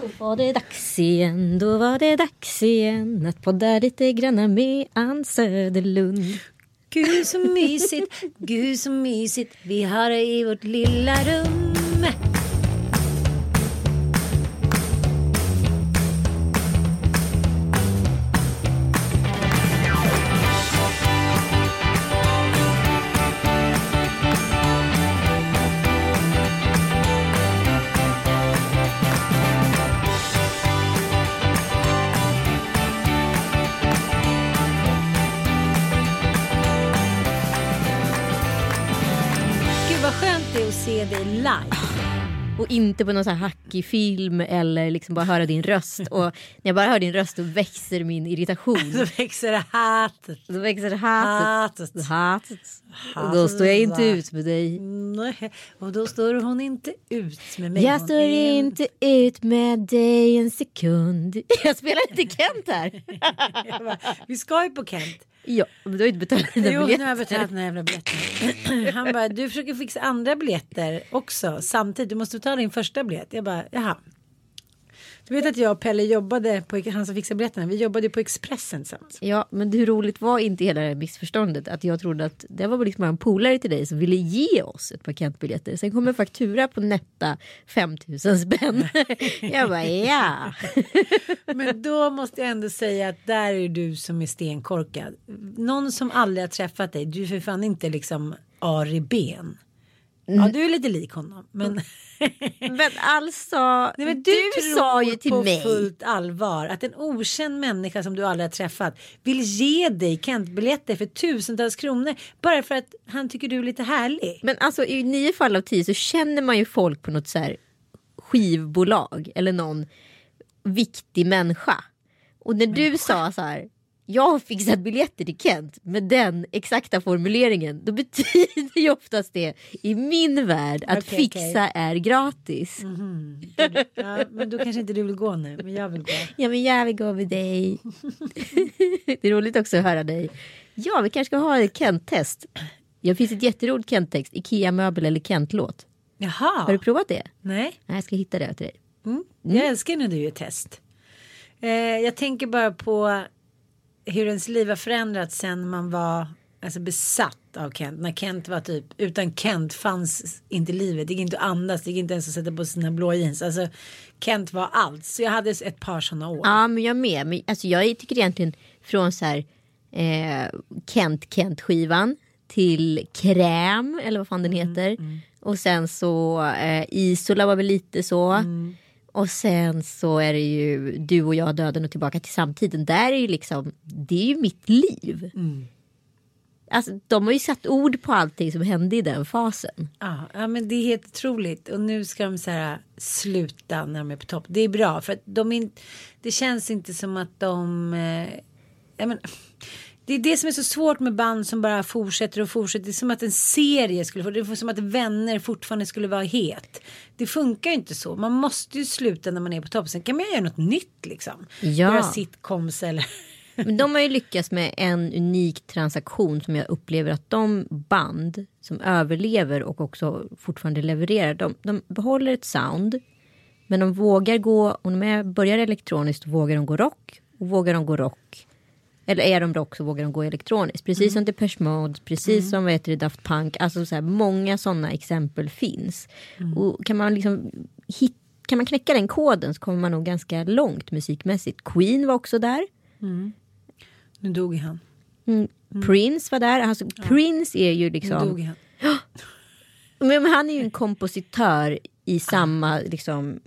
Då var det dags igen, då var det dags igen att podda lite granna med Ann Söderlund. Gud så mysigt, gud så mysigt vi har det i vårt lilla rum. Live. Och inte på någon så här hackig film eller liksom bara höra din röst. Och när jag bara hör din röst då växer min irritation. Så växer hatet. Då växer hatet. Hatet. Hatet. Och då står jag inte ut med dig. Nej, och då står hon inte ut med mig. Jag står inte ut med dig en sekund. Jag spelar inte Kent här. Bara, Vi ska ju på Kent. Ja, men du har ju inte betalat dina Jo, nu har jag biljetter. betalat här jävla biljetten. Han bara, du försöker fixa andra biljetter också samtidigt. Du måste ta din första biljett. Jag bara, jaha. Du vet att jag och Pelle jobbade på, han som fixade biljetterna, vi jobbade på Expressen tillsammans. Ja, men hur roligt var inte hela det här missförståndet? Att jag trodde att det var liksom en polare till dig som ville ge oss ett par Kent-biljetter. Sen kom en faktura på netta 5000 spänn. Jag bara ja. Men då måste jag ändå säga att där är du som är stenkorkad. Någon som aldrig har träffat dig, du är för fan inte liksom Ari Ben. Ja, du är lite lik honom. Men, Men alltså, Nej, men du, tror sa ju till på mig. fullt allvar att en okänd människa som du aldrig har träffat vill ge dig Kent-biljetter för tusentals kronor bara för att han tycker du är lite härlig. Men alltså i nio fall av tio så känner man ju folk på något så här skivbolag eller någon viktig människa. Och när du sa så här, jag har fixat biljetter till Kent med den exakta formuleringen, då betyder ju oftast det i min värld att Okej, fixa. Mm. är gratis. Ja, men då kanske inte du vill gå nu, men jag vill gå. Ja men jag vill gå med dig. det är roligt också att höra dig. Ja vi kanske ska ha ett Kent-test. Det finns ett jätteroligt Kent-text, Ikea-möbel eller Kent-låt. Jaha, Har du provat det? nej. Nej, jag ska hitta det till dig. Jag älskar när du gör test. Eh, jag tänker bara på hur ens liv har förändrats sen man var alltså, besatt av Kent. När Kent var typ, utan Kent fanns inte livet. Det gick inte att andas, det gick inte ens att sätta på sina blå jeans. Alltså Kent var allt. Så jag hade ett par sådana år. Ja, men jag med. Men, alltså, jag tycker egentligen från så här eh, Kent Kent-skivan till Kräm eller vad fan den heter. Och sen så eh, Isola var väl lite så. Och sen så är det ju Du och jag döden och tillbaka till samtiden. Där är ju liksom, det är ju mitt liv. Alltså, de har ju satt ord på allting som hände i den fasen. Ja, ja, men det är helt otroligt. Och nu ska de så här sluta när de är på topp. Det är bra för att de in, det känns inte som att de. Eh, men, det är det som är så svårt med band som bara fortsätter och fortsätter. Det är som att en serie skulle få. Det är som att vänner fortfarande skulle vara het. Det funkar ju inte så. Man måste ju sluta när man är på topp. Sen kan man göra något nytt liksom. Ja. Göra sitcoms eller. Men de har ju lyckats med en unik transaktion som jag upplever att de band som överlever och också fortfarande levererar, de, de behåller ett sound. Men de vågar gå, om de börjar elektroniskt, vågar de gå rock. Och vågar de gå rock Eller är de rock så vågar de gå elektroniskt. Precis som Depeche Mode, precis som vad heter det, Daft Punk. Alltså så här, många sådana exempel finns. Och kan man liksom hit, kan man knäcka den koden så kommer man nog ganska långt musikmässigt. Queen var också där. Nu dog han. Prince var där. Alltså, Prince är ju Nu liksom... dog han. Men, han är ju en kompositör i samma liksom,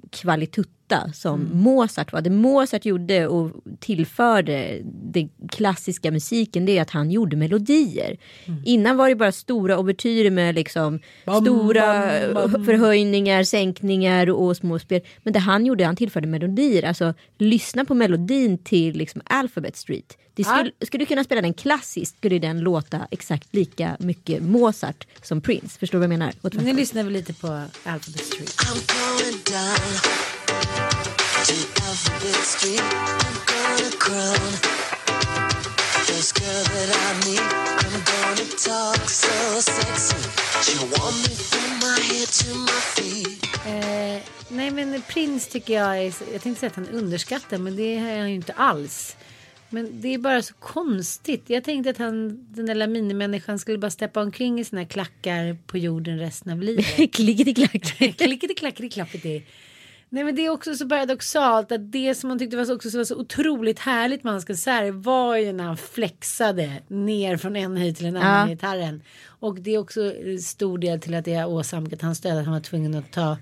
kvalitutta som Mozart var. Det Mozart gjorde och tillförde den klassiska musiken det är att han gjorde melodier. Innan var det bara stora ouvertyrer med liksom, Bam, stora bam, bam. förhöjningar, sänkningar och små spel. Men det han gjorde, han tillförde melodier. Alltså lyssna på melodin till liksom, Alphabet Street. Det skulle, skulle du kunna spela den klassiskt skulle den låta exakt lika mycket Mozart som Prince. Förstår du vad jag menar? Nu lyssnar vi lite på Alphabet Street. Eh, nej men Prince tycker jag är, jag tänkte säga att han underskattar men det är han ju inte alls. Men det är bara så konstigt. Jag tänkte att han, den där minimänniskan skulle bara steppa omkring i sina klackar på jorden resten av livet. Klickety-klack. Klickety klackety klappety. Nej men det är också så paradoxalt att det som man tyckte var så, också så, var så otroligt härligt med hans konserter var ju när han flexade ner från en höjd till en annan Ja. gitarren. Och det är också stor del till att det har åsamkat hans död att han var tvungen att ta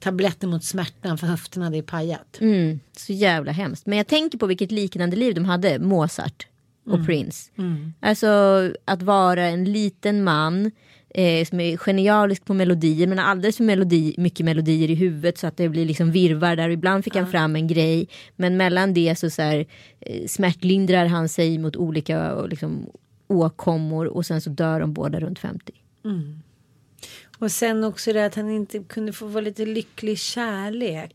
tabletter mot smärtan för höften hade pajat. Mm, så jävla hemskt. Men jag tänker på vilket liknande liv de hade, Mozart och Prince. Alltså att vara en liten man eh, som är genialisk på melodier men har alldeles för melodi, mycket melodier i huvudet så att det blir liksom virvar där. Ibland fick han fram en grej men mellan det så, så här, eh, smärtlindrar han sig mot olika liksom, åkommor och sen så dör de båda runt 50. Och sen också det att han inte kunde få vara lite lycklig kärlek.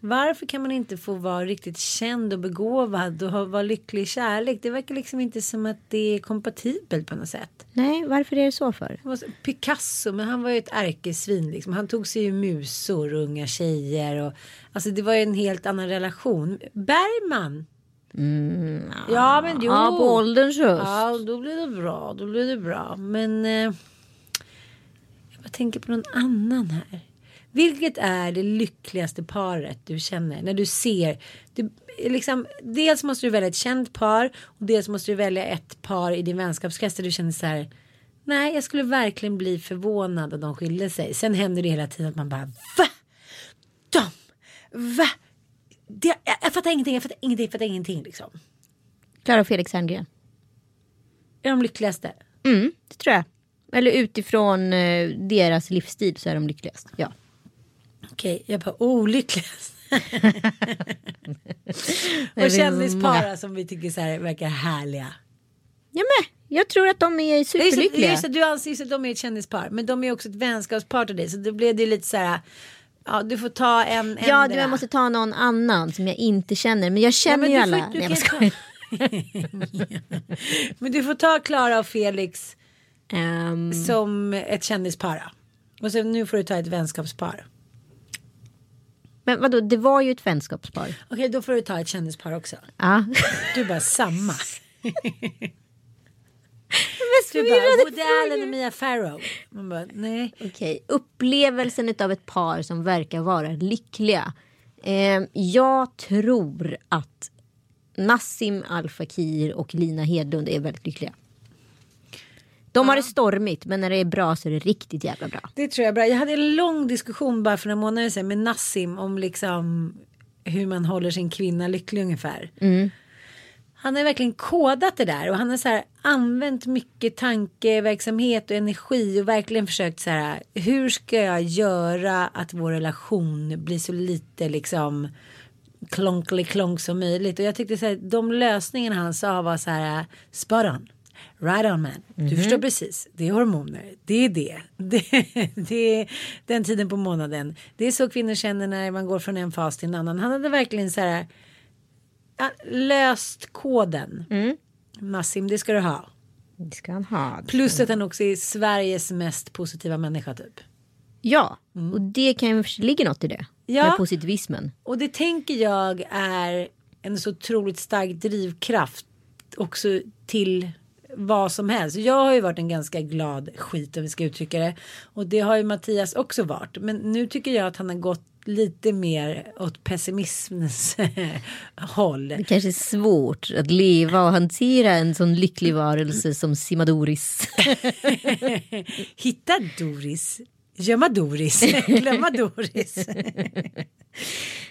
Varför kan man inte få vara riktigt känd och begåvad och ha- vara lycklig kärlek? Det verkar liksom inte som att det är kompatibelt på något sätt. Nej, varför är det så för? Picasso, men han var ju ett ärkesvin. Liksom. Han tog sig ju musor och unga tjejer. Och, alltså det var ju en helt annan relation. Bergman. ja men jo. Ja, på ålderns höst. Ja, då blir det bra. Då blir det bra. Men eh, jag tänker på någon annan här. Vilket är det lyckligaste paret du känner när du ser? Du, liksom, dels måste du välja ett känt par och dels måste du välja ett par i din vänskapskrets där du känner så här. Nej, jag skulle verkligen bli förvånad om de skilde sig. Sen händer det hela tiden att man bara va? De? Va? Det, jag, jag fattar ingenting, jag fattar ingenting, jag fattar ingenting liksom. Klara och Felix Herngren. Är de lyckligaste? Mm, det tror jag. Eller utifrån eh, deras livsstil så är de lyckligast. Ja. Okej, jag bara olyckligast. och så kändispar många. som vi tycker så här verkar härliga. ja men, jag tror att de är Just superlyckliga. just det, du anser just att de är ett kändispar. Men de är också ett vänskapspar till dig. Så då blev det lite så här. Ja, du får ta en. Ja, du, jag måste ta någon annan som jag inte känner. Men jag känner men ju får- alla. du Nej, jag skojar. Men du får ta Klara och Felix Ehm, som ett kändispar. då. Och sen nu får du ta ett vänskapspar. men vadå, det var ju ett vänskapspar. Okej, då får du ta ett kändispar också. Ja. Du bara samma. Du bara Woody Allen och Mia Farrow. Man bara nej. Okej, upplevelsen av ett par som verkar vara lyckliga. Eh, jag tror att Nassim Al Fakir och Lina Hedlund är väldigt lyckliga. De har det stormigt men när det är bra så är det riktigt jävla bra. Det tror jag är bra. Jag hade en lång diskussion bara för några månader sedan med Nassim om liksom hur man håller sin kvinna lycklig ungefär. Han har verkligen kodat det där och han har så här använt mycket tankeverksamhet och energi och verkligen försökt så här hur ska jag göra att vår relation blir så lite liksom klonklig klonk som möjligt och jag tyckte så här de lösningarna han sa var så här on. Right on man. Du förstår precis. Det är hormoner. Det är det. det. Det är den tiden på månaden. Det är så kvinnor känner när man går från en fas till en annan. Han hade verkligen så här löst koden. Massim, det ska du ha. Det ska han ha. Plus att han också är Sveriges mest positiva människa typ. Ja, och det kan ju ligga något i det. Ja. Med positivismen. Och det tänker jag är en så otroligt stark drivkraft också till vad som helst. Jag har ju varit en ganska glad skit om vi ska uttrycka det. Och det har ju Mattias också varit. Men nu tycker jag att han har gått lite mer åt pessimismens håll. Det kanske är svårt att leva och hantera en sån lycklig varelse som Simadoris. Hitta Doris. Gömma Doris. Glömma Doris.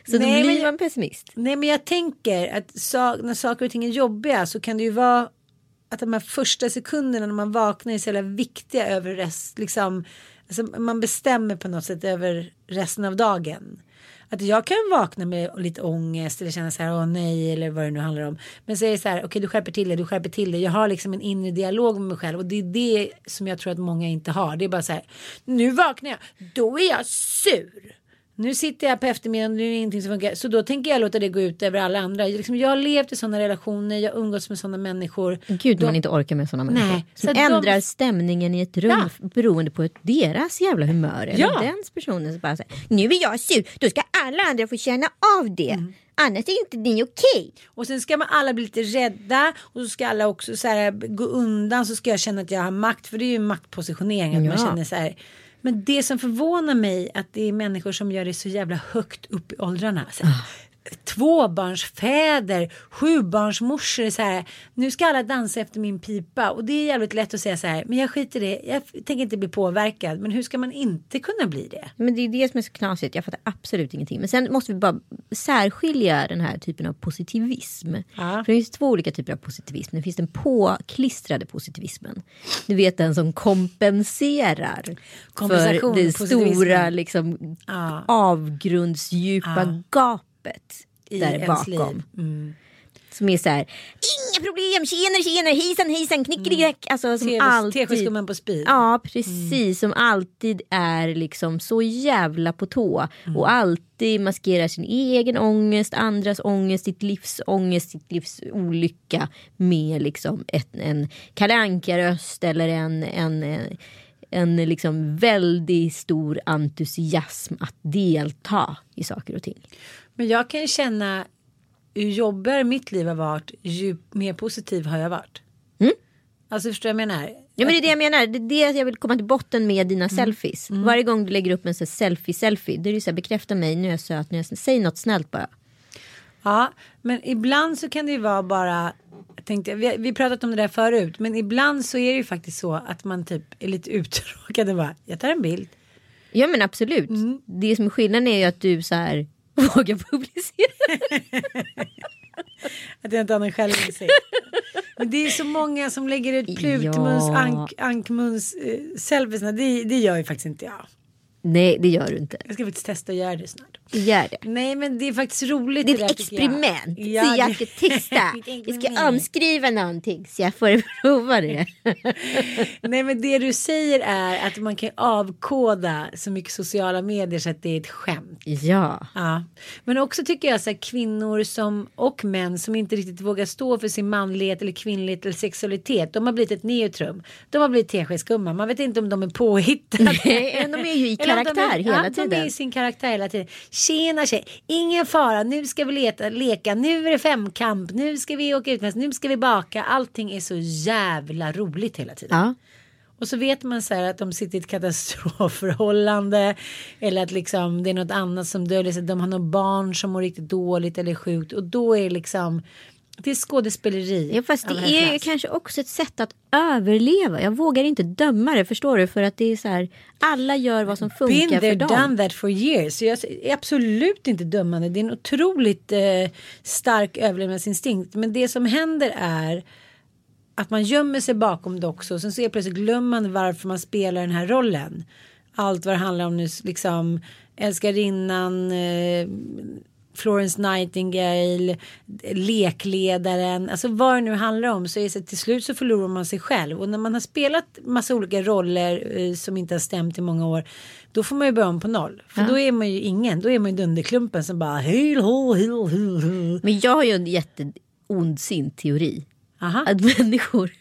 Så då Nej, blir men- man pessimist. Nej men jag tänker att sa- när saker och ting är jobbiga så kan det ju vara att de här första sekunderna när man vaknar är så jävla viktiga över rest, liksom, alltså man bestämmer på något sätt över resten av dagen. Att jag kan vakna med lite ångest eller känna så här, åh nej, eller vad det nu handlar om. Men så är det så här, okej du skärper till dig, du skärper till dig. Jag har liksom en inre dialog med mig själv och det är det som jag tror att många inte har. Det är bara så här, nu vaknar jag, då är jag sur. Nu sitter jag på eftermiddagen och nu är det ingenting som funkar. Så då tänker jag låta det gå ut över alla andra. Liksom, jag har levt i sådana relationer, jag umgås med sådana människor. Gud De- man inte orkar med sådana Nej, människor. så Som de- ändrar stämningen i ett rum Ja. beroende på deras jävla humör. Eller Ja. den personen som bara säger nu är jag sur, då ska alla andra få känna av det. Mm. Annars är inte ni okej. Och sen ska man alla bli lite rädda och så ska alla också så här, gå undan så ska jag känna att jag har makt. För det är ju maktpositionering att man Ja. känner så här. Men det som förvånar mig att det är människor som gör det så jävla högt upp i åldrarna. Så Tvåbarnsfäder, sjubarnsmorsor. Så här, nu ska alla dansa efter min pipa. Och det är jävligt lätt att säga så här. Men jag skiter i det. Jag tänker inte bli påverkad. Men hur ska man inte kunna bli det? Men det är det som är så knasigt. Jag fattar absolut ingenting. Men sen måste vi bara särskilja den här typen av positivism. Ja. För det finns två olika typer av positivism. Det finns den påklistrade positivismen. Du vet den som kompenserar för det stora liksom, Ja. avgrundsdjupa gapet I där bakom. Mm. Som är så här, inga problem, tjenare tjenare, hejsan hejsan, knickedigack. Alltså som TV alltid. Teskedsgumman på speed. Ja precis, som alltid är liksom så jävla på tå. Och alltid maskerar sin egen ångest, andras ångest, sitt livs ångest, sitt livs olycka med liksom ett, en Kalle eller en, en, en, en liksom väldigt stor entusiasm att delta i saker och ting. Men jag kan ju känna ju jobbigare mitt liv har varit ju mer positiv har jag varit. Mm. Alltså förstår du vad jag menar? Ja men det är det jag menar, det är det jag vill komma till botten med dina selfies. Varje gång du lägger upp en selfie-selfie, då är det så här, bekräfta mig, nu är jag söt, nu är jag. Säg något snällt bara. Ja, men ibland så kan det ju vara bara tänkte, vi, vi pratat om det där förut, men ibland så är det ju faktiskt så att man typ är lite uttråkad och bara, jag tar en bild. Ja men absolut. Det som är skillnaden är ju att du så här vågar publicera. Att jag inte har någon självinsikt. Men det är så många som lägger ut plutmuns, Ja. ank, ankmuns, eh, selfiesna. Det, det gör ju faktiskt inte jag. Nej det gör du inte. Jag ska faktiskt testa att göra det snart. Gör det. Nej men det är faktiskt roligt. Det är ett jag. experiment. Ja, så jag det- ska testa. Jag ska omskriva någonting så jag får prova det. Nej men det du säger är att man kan avkoda så mycket sociala medier så att det är ett skämt. ja. Ja. Men också tycker jag så här, kvinnor som, och män som inte riktigt vågar stå för sin manlighet eller kvinnlighet eller sexualitet. De har blivit ett neutrum. De har blivit teskedsgumman. Man vet inte om de är påhittade. Nej, de är ju i karaktär hela ja, De är tiden. i sin karaktär hela tiden. Tjena tjej, ingen fara, nu ska vi leta, leka, nu är det femkamp, nu ska vi åka ut, nu ska vi baka. Allting är så jävla roligt hela tiden. Ja. Och så vet man så här att de sitter i ett katastrofförhållande. Eller att liksom det är något annat som döljer sig. De har något barn som mår riktigt dåligt eller sjukt. Och då är det liksom. Det är skådespeleri. Ja, fast det är klass. kanske också ett sätt att överleva. Jag vågar inte döma det, förstår du? För att det är så här, alla gör vad som Been funkar there, för dem. done that for years. Så jag är absolut inte dömande. Det är en otroligt eh, stark överlevnadsinstinkt. Men det som händer är att man gömmer sig bakom det också. Sen så är plötsligt glömmer man varför man spelar den här rollen. Allt vad det handlar om nu, liksom älskarinnan, eh, Florence Nightingale, lekledaren, alltså vad det nu handlar om så är det till slut så förlorar man sig själv och när man har spelat massa olika roller eh, som inte har stämt i många år då får man ju börja om på noll för då är man ju ingen, då är man ju dunderklumpen som bara hej ho hej ho. Men jag har ju en jätteondsint teori. Aha. Att människor...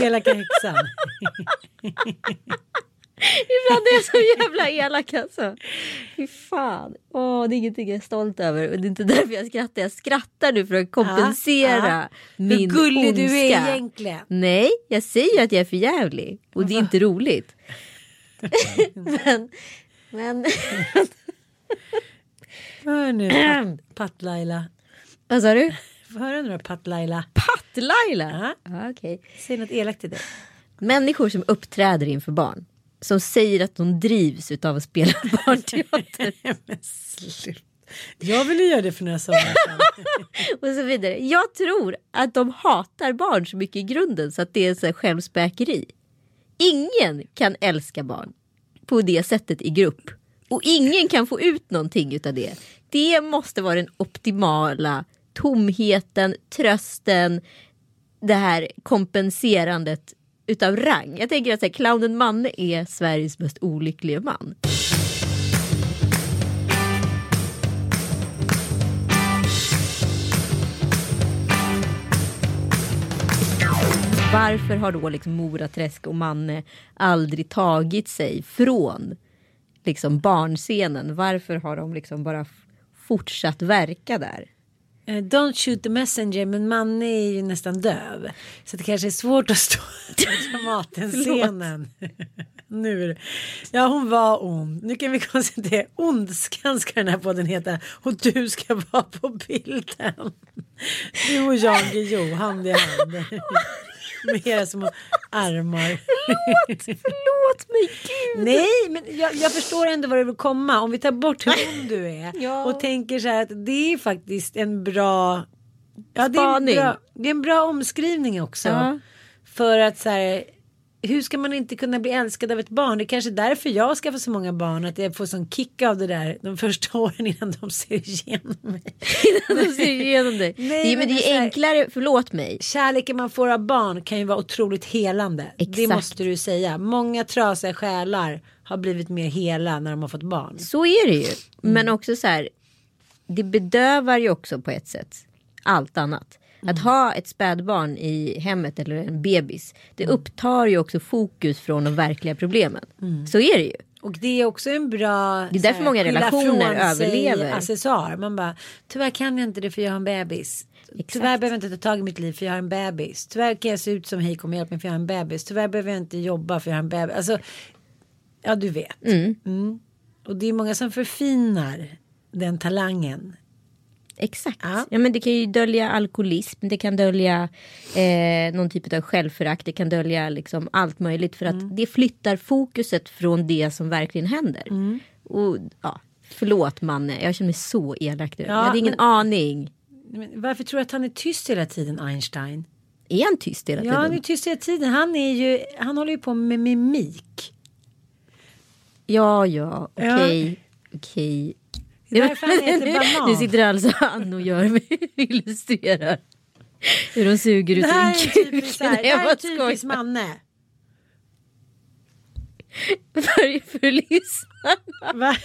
Elaka häxan. Ibland är jag så jävla elak alltså. Fy fan. Åh, det är ingenting jag är stolt över. Och det är inte därför jag skrattar. Jag skrattar nu för att kompensera Ja, min Hur gullig ondska. du är egentligen. Nej, jag säger ju att jag är för jävlig. Och det är inte roligt. men, men Hör nu Pat- Pat-Laila. vad sa du? Höra nu då Pat-Laila. Patt-Laila? Ja, okej. Säg något elakt till dig. Människor som uppträder inför barn. Som säger att de drivs av att spela barnteater. Jag ville göra det för några somrar och så vidare. Jag tror att de hatar barn så mycket i grunden så att det är så självspäkeri. Ingen kan älska barn på det sättet i grupp. Och ingen kan få ut någonting utav det. Det måste vara den optimala tomheten, trösten, det här kompenserandet utav rang. Jag tänker att så här, clownen Manne är Sveriges mest olyckliga man. Varför har då liksom Moraträsk och Manne aldrig tagit sig från liksom barnscenen? Varför har de liksom bara fortsatt verka där? Eh, Don't shoot the messenger men Manne är ju nästan döv. Så det kanske är svårt att stå på Dramaten-scenen. nu. Ja hon var ond. Nu kan vi konstatera. Ondskan ska den här podden heta. Och du ska vara på bilden. Du och Jan Guillou hand i hand. Med era små armar. Förlåt mig gud! Nej, men jag, jag förstår ändå vad du vill komma. Om vi tar bort hur ond du är Ja. och tänker så här att det är faktiskt en bra. Ja, det är, bra det är en bra omskrivning också. Ja. För att så här. Hur ska man inte kunna bli älskad av ett barn? Det är kanske därför jag skaffar så många barn. Att jag får sån kick av det där de första åren innan de ser igenom mig. De ser igenom dig. Nej, det, är- men det det är är här- enklare, förlåt mig. Kärleken man får av barn kan ju vara otroligt helande. Det Exakt. måste du säga. Många trasiga själar har blivit mer hela när de har fått barn. Så är det ju. Men också så här. Det bedövar ju också på ett sätt allt annat. Att ha ett spädbarn i hemmet eller en bebis. Det upptar ju också fokus från de verkliga problemen. Så är det ju. Och det är också en bra Det är därför här, många relationer överlever. Accessoar. Man bara tyvärr kan jag inte det för jag har en bebis. Tyvärr behöver jag inte ta tag i mitt liv för jag har en bebis. Tyvärr kan jag se ut som hej kom och hjälp mig för jag har en bebis. Tyvärr behöver jag inte jobba för jag har en bebis. Alltså, ja du vet. Mm. Och det är många som förfinar den talangen. Exakt. Ja. Ja. men det kan ju dölja alkoholism, det kan dölja eh, någon typ av självförakt, det kan dölja liksom allt möjligt för att Mm. det flyttar fokuset från det som verkligen händer. Mm. Och ja, förlåt Manne, jag känner mig så elak nu. Ja, jag hade ingen men- aning. Men varför tror du att han är tyst hela tiden Einstein? Är han tyst hela Ja tiden? han är tyst hela tiden. Han, är ju, han håller ju på med mimik. Ja, ja, okej, okej. Det är därför han heter Banan. Nu sitter alltså han och gör illustrerar. Hur de suger ut Det en kuk. så här, det här är typiskt manne. För, för lyssnarna. Va?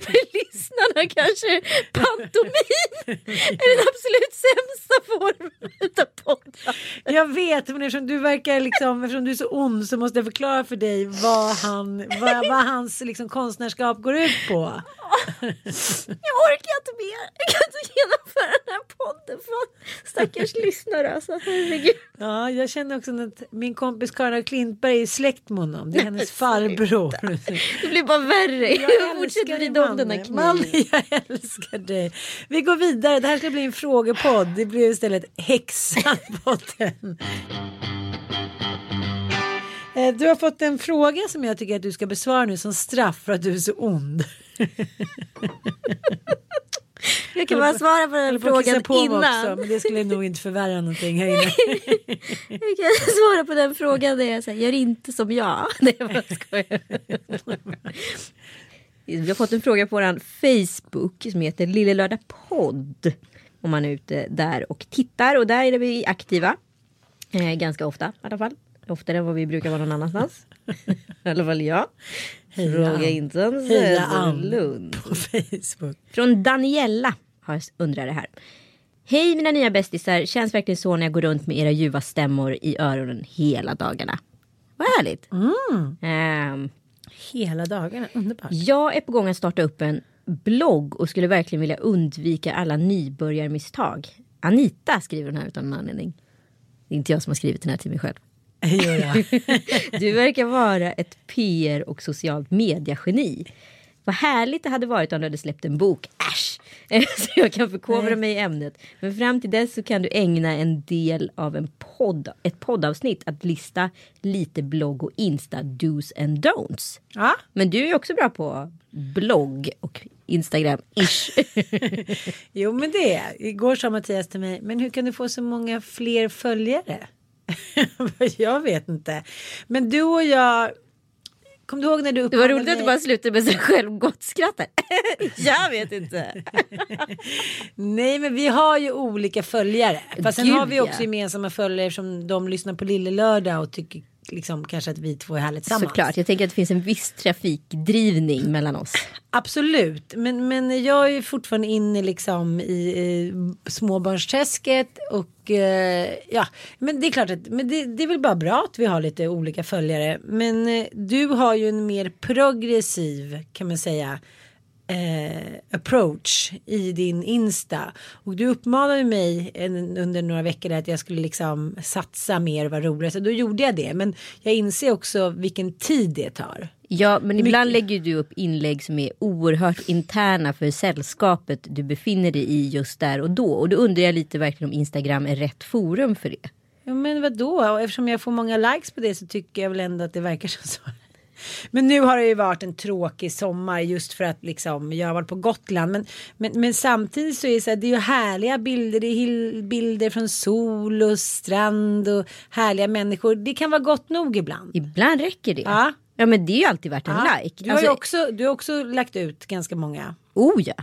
För lyssnarna kanske pantomim är den absolut sämsta formen utav poddar. Jag vet men eftersom du verkar liksom eftersom du är så ond så måste jag förklara för dig vad han vad, vad hans liksom konstnärskap går ut på. Jag orkar inte mer. Jag kan inte genomföra den här podden för stackars lyssnare. Alltså, herregud. Ja, jag känner också att min kompis Karin Klintberg är släkt med honom. Det är hennes farbror. Det blir bara värre. Jag fortsätter dig, vrida om den här Manne. kniven. Manne, jag älskar dig. Vi går vidare. Det här ska bli en frågepodd. Det blir istället Häxan-podden. Eh, Du har fått en fråga som jag tycker att du ska besvara nu som straff för att du är så ond. Jag kan bara svara på den frågan på innan. Också, men det skulle nog inte förvärra någonting här inne. Jag kan svara på den frågan där jag säger gör inte som jag. Nej jag bara skojar. Vi har fått en fråga på vår Facebook som heter Lille Lördag Podd. Om man är ute där och tittar och där är vi aktiva. Eh, ganska ofta i alla fall. Oftare än vad vi brukar vara någon annanstans. I alla fall jag. Fråga inte om Söderlund. på Facebook. Från Daniella har undrar det här. Hej mina nya bästisar, känns verkligen så när jag går runt med era ljuva stämmor i öronen hela dagarna. Vad härligt. Ehm, hela dagarna. Underbart. Jag är på gång att starta upp en blogg och skulle verkligen vilja undvika alla nybörjarmisstag. Anita skriver den här utan någon anledning. Det är inte jag som har skrivit den här till mig själv. Du verkar vara ett PR och socialt mediegeni. Vad härligt det hade varit om du hade släppt en bok. Äsch! Så jag kan förkovra mig i ämnet. Men fram till dess så kan du ägna en del av en podd, ett poddavsnitt att lista lite blogg och Insta dos and don'ts. ja. Men du är också bra på blogg och Instagram-ish. Jo men det är Igår sa Mattias till mig, men hur kan du få så många fler följare? jag vet inte. Men du och jag, kom du ihåg när du Det var roligt att du bara slutade med sig själv gott skrattar. jag vet inte. Nej men vi har ju olika följare. Fast sen Gud, har vi också ja. gemensamma följare som de lyssnar på Lille Lördag och tycker liksom kanske att vi två är härligt tillsammans. Såklart, jag tänker att det finns en viss trafikdrivning mellan oss. Absolut, men, men jag är fortfarande inne liksom i eh, småbarnsträsket och eh, ja, men det är klart att men det, det är väl bara bra att vi har lite olika följare. Men eh, du har ju en mer progressiv kan man säga eh, approach i din Insta och du uppmanade mig en, under några veckor att jag skulle liksom satsa mer och vara roligare så då gjorde jag det. Men jag inser också vilken tid det tar. Ja, men ibland lägger du upp inlägg som är oerhört interna för sällskapet du befinner dig i just där och då. Och då undrar jag lite verkligen om Instagram är rätt forum för det. Ja men vadå? Och eftersom jag får många likes på det så tycker jag väl ändå att det verkar som så. Men nu har det ju varit en tråkig sommar just för att liksom jag har varit på Gotland. Men, men, men samtidigt så är det så här, det är ju härliga bilder. Det är bilder från sol och strand och härliga människor. Det kan vara gott nog ibland. Ibland räcker det. Ja. Ja, men det är ju alltid värt en Ja, like. Du har ju också, du har också lagt ut ganska många Oh ja.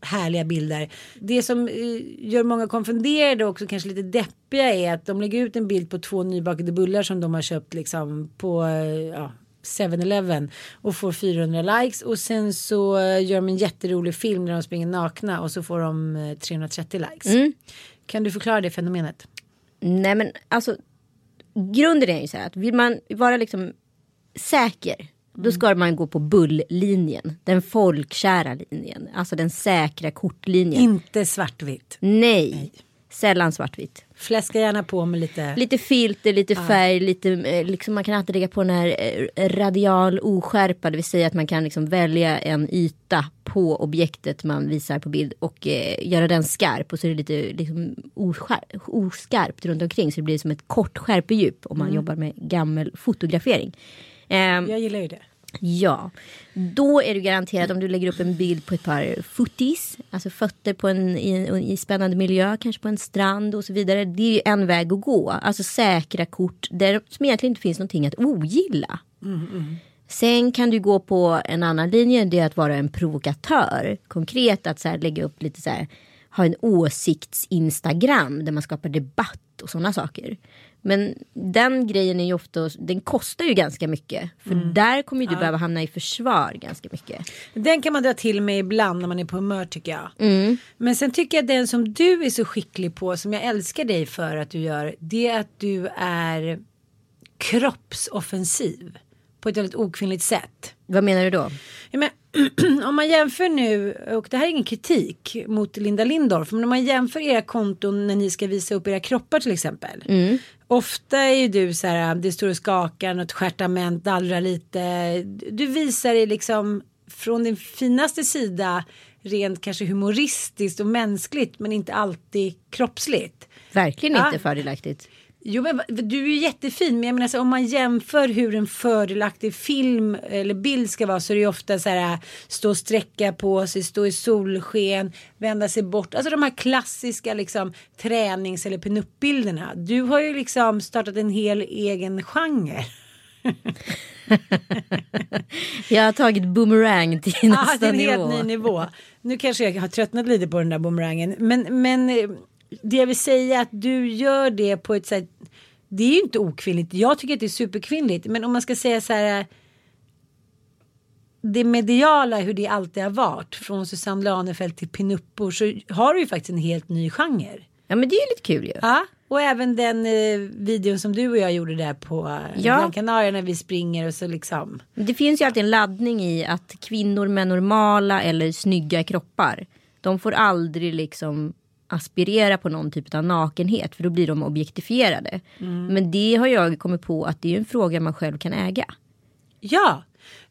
härliga bilder. Det som eh, gör många konfunderade och också kanske lite deppiga är att de lägger ut en bild på två nybakade bullar som de har köpt liksom på eh, ja, 7-Eleven och får 400 likes och sen så eh, gör de en jätterolig film där de springer nakna och så får de eh, 330 likes. Kan du förklara det fenomenet? Nej men alltså grunden är ju så här att vill man vara liksom säker då ska man gå på bulllinjen. Den folkkära linjen. Alltså den säkra kortlinjen. Inte svartvitt. Nej. Sällan svartvitt. Fläska gärna på med lite. Lite filter, lite färg, lite, eh, liksom man kan alltid lägga på den här eh, radial oskärpa. Det vill säga att man kan liksom välja en yta på objektet man visar på bild och eh, göra den skarp. Och så är det lite liksom, oskär, oskarpt runt omkring så det blir som ett kort skärpedjup om man jobbar med gammel fotografering. Ehm, Jag gillar ju det. Ja, då är du garanterat om du lägger upp en bild på ett par footies, alltså fötter på en, i en i spännande miljö, kanske på en strand och så vidare. Det är ju en väg att gå, alltså säkra kort där som egentligen inte finns någonting att ogilla. Sen kan du gå på en annan linje, det är att vara en provokatör. Konkret att så här, lägga upp lite så här, ha en åsikts-instagram där man skapar debatt och sådana saker. Men den grejen är ju ofta, den kostar ju ganska mycket. För där kommer ju du behöva hamna i försvar ganska mycket. Den kan man dra till med ibland när man är på humör tycker jag. Men sen tycker jag den som du är så skicklig på som jag älskar dig för att du gör. Det är att du är kroppsoffensiv. På ett väldigt okvinnligt sätt. Vad menar du då? Ja, men, om man jämför nu, och det här är ingen kritik mot Linda Lindorff, men om man jämför era konton när ni ska visa upp era kroppar till exempel. Ofta är ju du så här, det står och skakar, något stjärtament, dallrar lite. Du visar dig liksom från din finaste sida rent kanske humoristiskt och mänskligt men inte alltid kroppsligt. Verkligen Ja. inte fördelaktigt. Jo men du är ju jättefin men jag menar så, om man jämför hur en fördelaktig film eller bild ska vara så är det ju ofta så här stå och sträcka på sig, stå i solsken, vända sig bort. Alltså de här klassiska liksom tränings eller pinup-bilderna. Du har ju liksom startat en hel egen genre. Jag har tagit boomerang till nästa det är en nivå. helt ny nivå. Nu kanske jag har tröttnat lite på den där boomerangen. Men, men eh, det jag vill säga är att du gör det på ett sätt. Det är ju inte okvinnligt. Jag tycker att det är superkvinnligt. Men om man ska säga så här. Det mediala hur det alltid har varit. Från Susanne Lanefelt till pinuppor. Så har du ju faktiskt en helt ny genre. Ja men det är ju lite kul ju. Ja. Och även den eh, videon som du och jag gjorde där på eh, Ja. Gran Canaria när vi springer och så liksom. Det finns ju alltid en laddning i att kvinnor med normala eller snygga kroppar. De får aldrig liksom aspirera på någon typ av nakenhet för då blir de objektifierade. Men det har jag kommit på att det är en fråga man själv kan äga. Ja,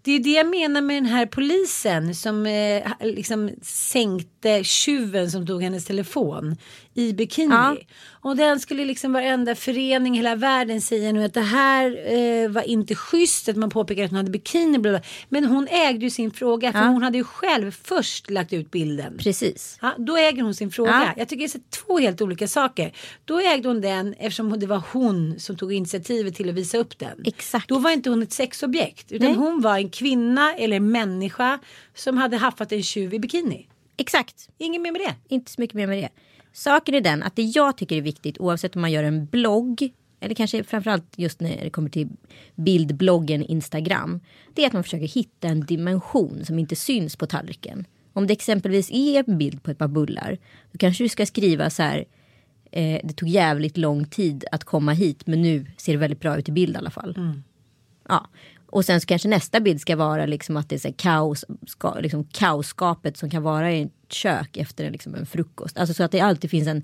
det är det jag menar med den här polisen som eh, liksom sänkte tjuven som tog hennes telefon i bikini. Ja. Och den skulle liksom varenda förening i hela världen säga nu att det här eh, var inte schysst att man påpekar att hon hade bikini. Bla bla. Men hon ägde ju sin fråga för Ja. hon hade ju själv först lagt ut bilden. Precis. Ja, då äger hon sin fråga. Ja. Jag tycker det är två helt olika saker. Då ägde hon den eftersom det var hon som tog initiativet till att visa upp den. Exakt. Då var inte hon ett sexobjekt utan Nej. hon var en kvinna eller människa som hade haffat en tjuv i bikini. Exakt. Inget mer med det. Inte så mycket mer med det. Saken är den att det jag tycker är viktigt oavsett om man gör en blogg eller kanske framförallt just när det kommer till bildbloggen Instagram. Det är att man försöker hitta en dimension som inte syns på tallriken. Om det exempelvis är en bild på ett par bullar. Då kanske du ska skriva så här. Eh, det tog jävligt lång tid att komma hit men nu ser det väldigt bra ut i bild i alla fall. Ja. Och sen så kanske nästa bild ska vara liksom att det är så kaos, ska, liksom kaosskapet som kan vara i ett kök efter en, liksom en frukost. Alltså så att det alltid finns en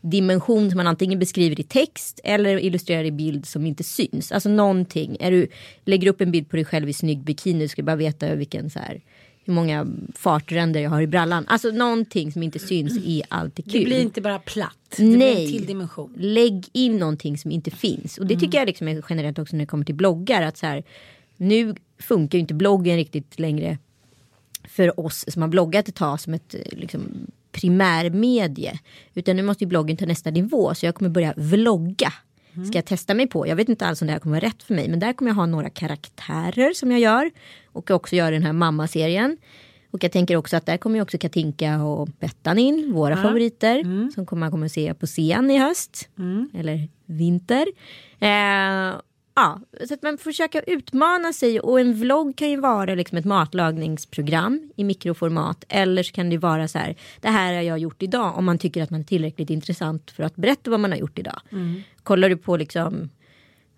dimension som man antingen beskriver i text eller illustrerar i bild som inte syns. Alltså någonting. Är du lägger upp en bild på dig själv i snygg bikini, du ska bara veta vilken så här hur många fartränder jag har i brallan. Alltså någonting som inte syns är alltid kul. Det blir inte bara platt. Det blir en Nej. till dimension. Lägg in någonting som inte finns. Och det tycker jag liksom är generellt också när det kommer till bloggar. Att så här, nu funkar ju inte bloggen riktigt längre för oss som har bloggat ett tag som ett eh, liksom, primärmedie. Utan nu måste ju bloggen ta nästa nivå. Så jag kommer börja vlogga. Ska jag testa mig på. Jag vet inte alls om det här kommer vara rätt för mig. Men där kommer jag ha några karaktärer som jag gör. Och också göra den här mammaserien. Och jag tänker också att där kommer ju också Katinka och Bettan in, våra favoriter. Som kommer man kommer att se på scen i höst. Eller vinter. Eh, ja, så att man försöker utmana sig. Och en vlogg kan ju vara liksom ett matlagningsprogram i mikroformat. Eller så kan det vara så här, det här har jag gjort idag. Om man tycker att man är tillräckligt intressant för att berätta vad man har gjort idag. Kollar du på liksom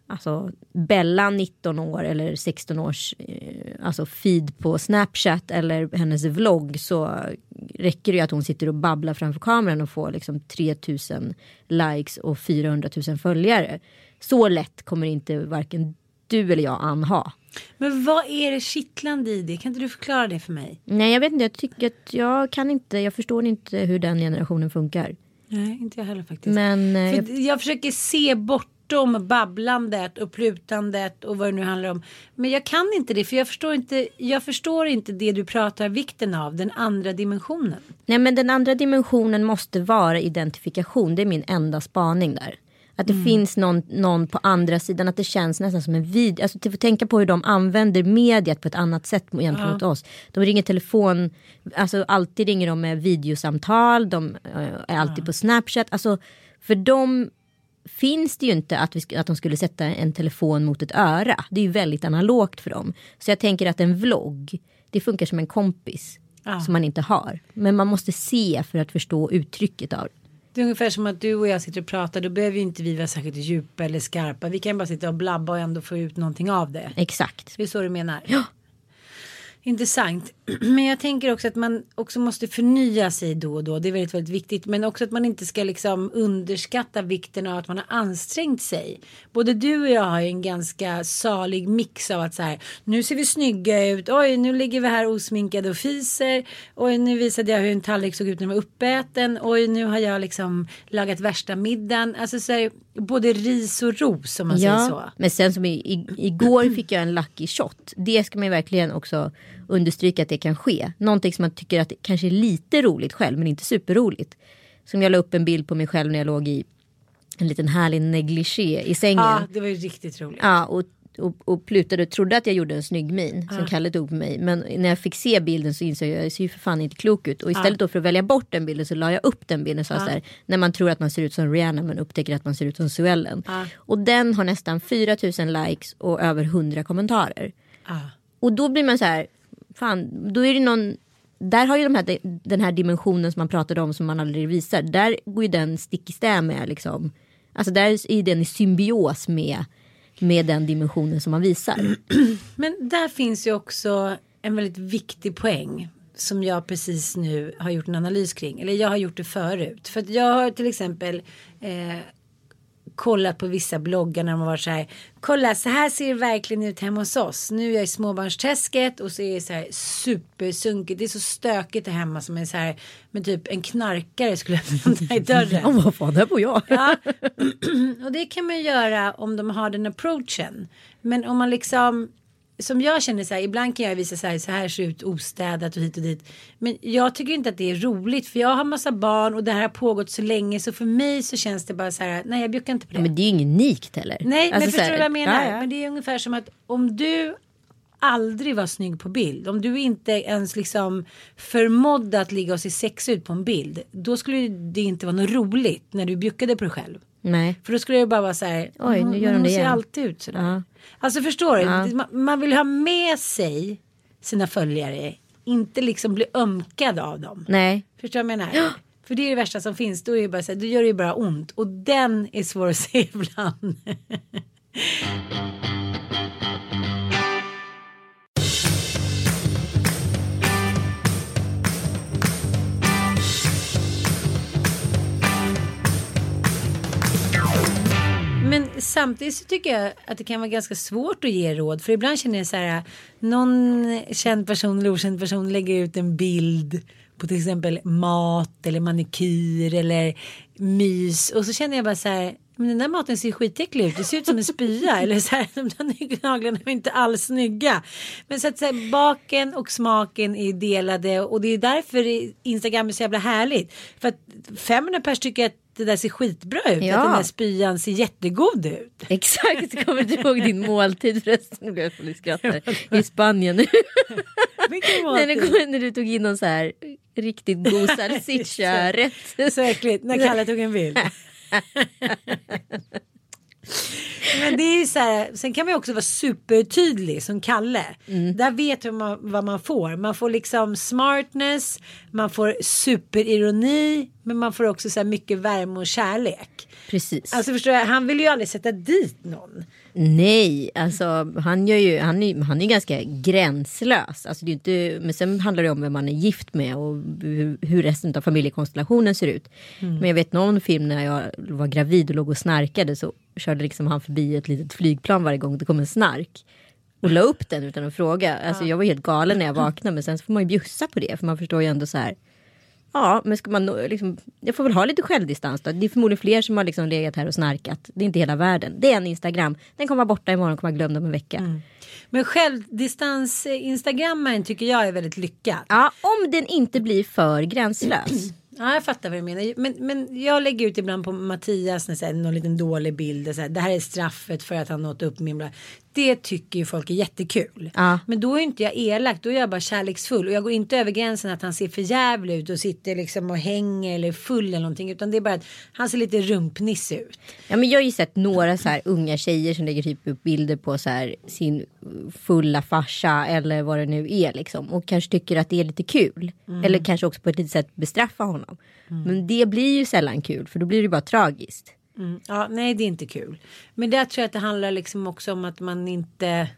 alltså Bella 19 år eller 16 års eh, alltså feed på Snapchat eller hennes vlogg så räcker det ju att hon sitter och babblar framför kameran och får liksom 3000 likes och 400 000 följare. Så lätt kommer inte varken du eller jag Ann ha. Men vad är det kittlande i det? Kan inte du förklara det för mig? Nej jag vet inte, jag tycker att jag kan inte, jag förstår inte hur den generationen funkar. Nej, inte jag heller faktiskt. Men eh, jag, För jag försöker se bortom babblandet och plutandet och vad det nu handlar om. Men jag kan inte det för jag förstår inte, jag förstår inte det du pratar vikten av, den andra dimensionen. Nej men den andra dimensionen måste vara identifikation. Det är min enda spaning där. Att det finns någon, någon på andra sidan. Att det känns nästan som en video. Alltså till att tänka på hur de använder mediet på ett annat sätt gentemot oss. De ringer telefon. Alltså alltid ringer de med videosamtal. De eh, är alltid på Snapchat. Alltså för dem finns det ju inte att, vi, att de skulle sätta en telefon mot ett öra. Det är ju väldigt analogt för dem. Så jag tänker att en vlogg. Det funkar som en kompis. Ja. Som man inte har. Men man måste se för att förstå uttrycket av det. Det är ungefär som att du och jag sitter och pratar. Då behöver ju inte vi vara särskilt djupa eller skarpa. Vi kan bara sitta och blabba och ändå få ut någonting av det. Exakt. Det är så du menar? Ja. Intressant. Men jag tänker också att man också måste förnya sig då och då. Det är väldigt, väldigt viktigt. Men också att man inte ska liksom underskatta vikten av att man har ansträngt sig. Både du och jag har ju en ganska salig mix av att så här. Nu ser vi snygga ut. Oj, nu ligger vi här osminkade och fiser. Oj, nu visade jag hur en tallrik såg ut när den var uppäten. Oj, nu har jag liksom lagat värsta middagen. Alltså så här, både ris och ros om man säger så. men sen som i, i, igår fick jag en lucky shot. Det ska man ju verkligen också understryka att det kan ske. Någonting som man tycker att det kanske är lite roligt själv men inte superroligt. Som jag la upp en bild på mig själv när jag låg i en liten härlig negligé i sängen. Ja, det var ju riktigt roligt. Ja, och, och, och plutade och trodde att jag gjorde en snygg min som Kalle tog på mig. Men när jag fick se bilden så insåg jag att jag ser ju för fan inte klok ut. Och istället då för att välja bort den bilden så la jag upp den bilden. Så så här, när man tror att man ser ut som Rihanna men upptäcker att man ser ut som Sue Ellen. Och den har nästan 4000 likes och över 100 kommentarer. Och då blir man så här, fan, då är det någon, där har ju de här, den här dimensionen som man pratade om som man aldrig visar, där går ju den stick i stäv med liksom Alltså där är den i symbios med, med den dimensionen som man visar. Men där finns ju också en väldigt viktig poäng som jag precis nu har gjort en analys kring. Eller jag har gjort det förut. För att jag har till exempel eh, kollat på vissa bloggar när de har varit så här. Kolla så här ser det verkligen ut hemma hos oss. Nu är jag i småbarnsträsket och så är det så här supersunkigt. Det är så stökigt där hemma som är så här. med typ en knarkare skulle öppna i dörren. Ja, vad fan, där bor jag. Ja. och det kan man göra om de har den approachen. Men om man liksom som jag känner så här, ibland kan jag visa så här, så här ser ut ostädat och hit och dit. Men jag tycker inte att det är roligt för jag har massa barn och det här har pågått så länge så för mig så känns det bara så här, nej jag bjuckar inte på det. Ja, men det är ju inget unikt heller. Nej, Alltså, men förstår du vad jag menar? Ja, ja. Men det är ungefär som att om du aldrig var snygg på bild, om du inte ens liksom förmådde att ligga och se sex ut på en bild, då skulle det inte vara något roligt när du bjuckade på dig själv. Nej. För då skulle det bara vara så här. Oj, nu "Mm, gör de hon det ser igen." alltid ut sådär. Ja. Alltså förstår du? Ja. Man, vill ha med sig sina följare. Inte liksom bli ömkad av dem. Nej. Förstår du vad jag menar? För det är det värsta som finns. Då är det bara så här, då gör det ju bara ont. Och den är svår att se ibland. Samtidigt så tycker jag att det kan vara ganska svårt att ge råd. För ibland känner jag så här. Någon känd person eller okänd person lägger ut en bild på till exempel mat eller manikyr eller mys. Och så känner jag bara så här. Men den där maten ser skitäcklig ut. Det ser ut som en spya. eller så här. De där naglarna är inte alls snygga. Men så att så här, baken och smaken är delade. Och det är därför Instagram är så jävla härligt. För att 500 pers tycker att det där ser skitbra ut. Ja. Att den där spyan ser jättegod ut. Exakt, kommer du ihåg din måltid förresten? Nu blev jag full i skratt här. I Spanien. Vilken när, det måltid. när du tog in någon så här riktigt god salsiccia-rätt. Så äckligt när Kalle tog en bild. Men det är ju så här, sen kan man ju också vara supertydlig som Kalle. Där vet man vad man får. Man får liksom smartness, man får superironi, men man får också så här mycket värme och kärlek. Precis. Alltså förstår jag, han vill ju aldrig sätta dit någon. Nej, alltså han, gör ju, han, är, han är ganska gränslös. Alltså, det är inte, men sen handlar det om vem man är gift med och hur, hur resten av familjekonstellationen ser ut. Men jag vet någon film när jag var gravid och låg och snarkade så körde liksom han förbi ett litet flygplan varje gång det kom en snark. Och la upp den utan att fråga. Alltså, Jag var helt galen när jag vaknade men sen så får man ju bjussa på det för man förstår ju ändå så här. Ja, men ska man liksom, jag får väl ha lite självdistans då. Det är förmodligen fler som har liksom legat här och snarkat. Det är inte hela världen. Det är en Instagram. Den kommer vara borta imorgon, kommer jag glömma om en vecka. Men självdistans eh, instagrammaren tycker jag är väldigt lyckad. Ja, om den inte blir för gränslös. Ja, jag fattar vad du menar. Men, men jag lägger ut ibland på Mattias när så här, någon liten dålig bild. Så här, det här är straffet för att han nått upp min bla. Det tycker ju folk är jättekul. Ja. Men då är inte jag elak. Då är jag bara kärleksfull. Och jag går inte över gränsen att han ser för jävlig ut och sitter liksom och hänger eller är full eller någonting. Utan det är bara att han ser lite rumpnisse ut. Ja, men jag har ju sett några så här unga tjejer som lägger typ upp bilder på så här sin fulla farsa eller vad det nu är liksom. Och kanske tycker att det är lite kul. Eller kanske också på ett litet sätt bestraffa honom. Men det blir ju sällan kul för då blir det bara tragiskt. Mm. Ja, nej det är inte kul. Men där tror jag att det handlar liksom också om att man inte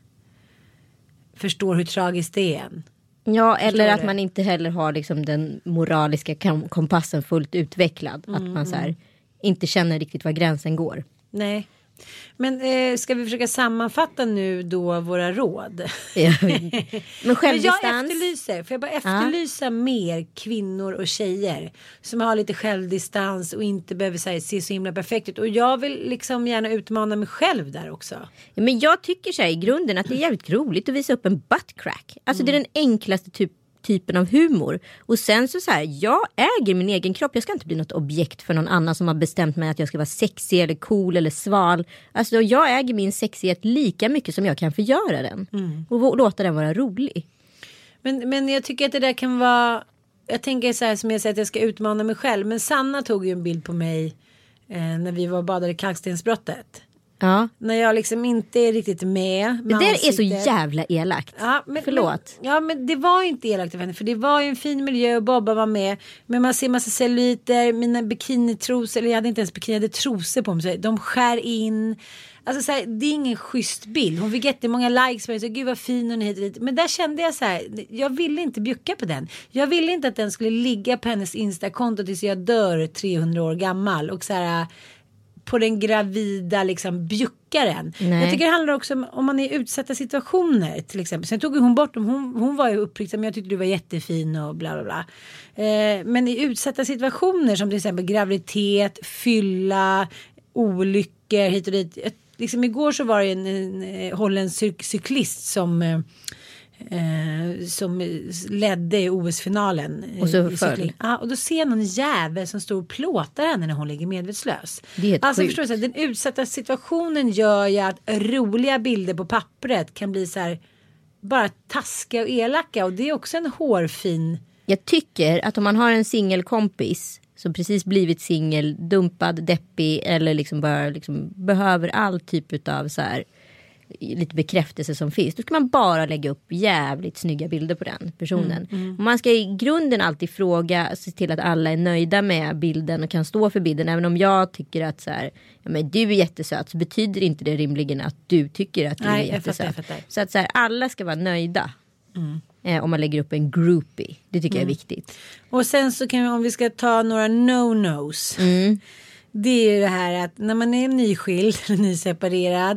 förstår hur tragiskt det är än. Ja, eller att man inte heller har liksom den moraliska kompassen fullt utvecklad. Att man så här, inte känner riktigt var gränsen går. Nej. Men eh, ska vi försöka sammanfatta nu då våra råd? Vet inte. Men Men jag självdistans. efterlyser, får jag bara efterlysa mer kvinnor och tjejer som har lite självdistans och inte behöver så här, se så himla perfekt ut. Och jag vill liksom gärna utmana mig själv där också. Ja, men jag tycker så här i grunden att det är jävligt roligt att visa upp en butt crack. Alltså det är den enklaste typ, typen av humor. Och sen så så här, jag äger min egen kropp. Jag ska inte bli något objekt för någon annan som har bestämt mig att jag ska vara sexig eller cool eller sval. Alltså jag äger min sexighet lika mycket som jag kan förgöra den. Och vå- låta den vara rolig. Men, men jag tycker att det där kan vara. Jag tänker så här som jag säger att jag ska utmana mig själv. Men Sanna tog ju en bild på mig eh, när vi var och badade i kalkstensbrottet. Ja. När jag liksom inte är riktigt med. Det där är så jävla elakt. Ja, men, Förlåt. Men, ja men det var ju inte elakt av henne för det var ju en fin miljö och Bobba var med. Men man ser massa celluliter, mina bikinitrosor, eller jag hade inte ens bikini, jag hade trosor på mig. De skär in. Alltså så här, det är ingen schysst bild. Hon fick jättemånga likes. Men så, Gud vad fin hon är hit och dit. Men där kände jag så här. Jag ville inte bjucka på den. Jag ville inte att den skulle ligga på hennes instakonto tills jag dör 300 år gammal. Och så här på den gravida liksom bjuckaren. Nej. Jag tycker det handlar också om om man är i utsatta situationer till exempel. Sen tog ju hon bort dem. Hon, hon var ju uppriktig men jag tyckte du var jättefin och bla bla bla. Eh, men i utsatta situationer som till exempel graviditet, fylla, olyckor hit och dit. Jag- Liksom igår så var det en, en, en holländsk cyk- cyklist som eh, Eh, som ledde i OS-finalen. eh, Och så föll. Ja, och då ser någon jävel som står och plåtar henne när hon ligger medvetslös. Det är alltså sjukt. förstår du, den utsatta situationen gör ju att roliga bilder på pappret kan bli så här bara taskiga och elaka och det är också en hårfin. Jag tycker att om man har en singelkompis som precis blivit singel, dumpad, deppig eller liksom bara liksom behöver all typ av så här lite bekräftelse som finns. Då ska man bara lägga upp jävligt snygga bilder på den personen. Och man ska i grunden alltid fråga, se till att alla är nöjda med bilden och kan stå för bilden. Även om jag tycker att så här, ja, men du är jättesöt så betyder inte det rimligen att du tycker att du Nej, är jättesöt. Så att så här, alla ska vara nöjda. Eh, om man lägger upp en groupie. Det tycker jag är viktigt. Och sen så kan vi, om vi ska ta några no-nos. Det är det här att när man är nyskild, eller nyseparerad,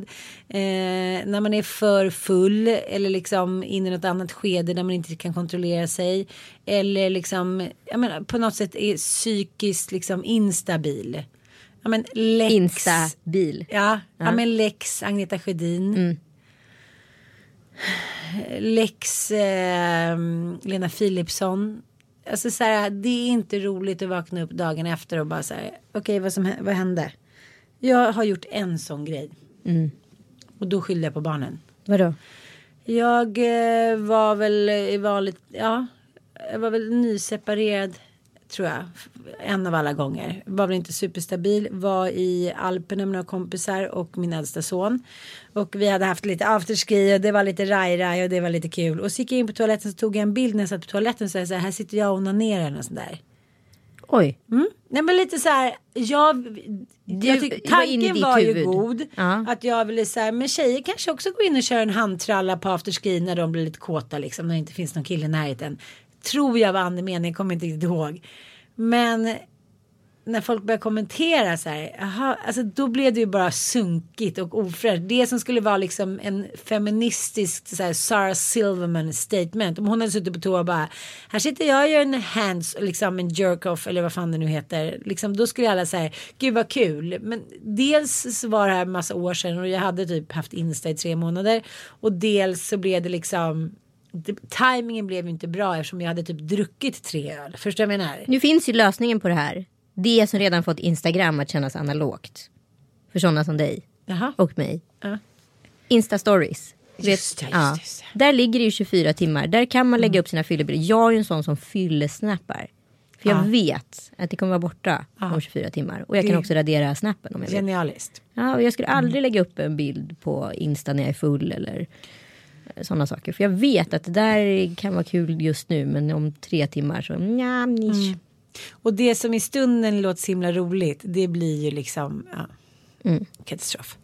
eh, när man är för full eller liksom in i något annat skede där man inte kan kontrollera sig. Eller liksom, jag menar, på något sätt är psykiskt liksom instabil. Ja men lex. Instabil. Ja, ja. men lex Agneta Sjödin. Lex eh, Lena Philipsson. Alltså så här, det är inte roligt att vakna upp dagen efter och bara så här, okej vad, som, vad hände? Jag har gjort en sån grej. Och då skyllde jag på barnen. Vadå? Jag eh, var väl i valet, ja, jag var väl nyseparerad tror jag. En av alla gånger. Var väl inte superstabil. Var i Alperna med några kompisar och min äldsta son. Och vi hade haft lite afterski och det var lite raj-raj och det var lite kul. Och så gick jag in på toaletten så tog jag en bild när jag satt på toaletten så här, här sitter jag och onanerar eller sånt där. Oj. Mm. Nej men lite så här, jag, jag tyck, var tanken ditt var ju god. Ja. Att jag ville så här, men tjejer kanske också går in och kör en handtralla på afterski när de blir lite kåta liksom. När det inte finns någon kille i närheten. Tror jag var andemeningen, kommer inte riktigt ihåg. Men när folk började kommentera så här, aha, alltså då blev det ju bara sunkigt och ofräscht. Det som skulle vara liksom en feministisk så här, Sarah Silverman statement. Om hon hade suttit på toa och bara, här sitter jag och gör en hands, liksom en jerk off eller vad fan det nu heter. Liksom, då skulle alla säga, gud vad kul. Men dels så var det här massa år sedan och jag hade typ haft Insta i tre månader. Och dels så blev det liksom det, timingen blev ju inte bra eftersom jag hade typ druckit tre öl. Förstår du vad jag menar? Nu finns ju lösningen på det här. Det som redan fått Instagram att kännas analogt. För sådana som dig Jaha. och mig. Ja. Insta-stories. Just det, just det, just det. Där ligger det ju 24 timmar. Där kan man lägga upp sina fyllebilder. Jag är ju en sån som fyllesnappar. För jag Ja. vet att det kommer vara borta om 24 timmar. Och jag kan Det- också radera snappen om jag vill. Genialiskt. Ja, och jag skulle aldrig lägga upp en bild på Insta när jag är full eller sådana saker. För jag vet att det där kan vara kul just nu men om tre timmar så nja, nisch. Och det som i stunden låter så himla roligt det blir ju liksom ja, katastrof.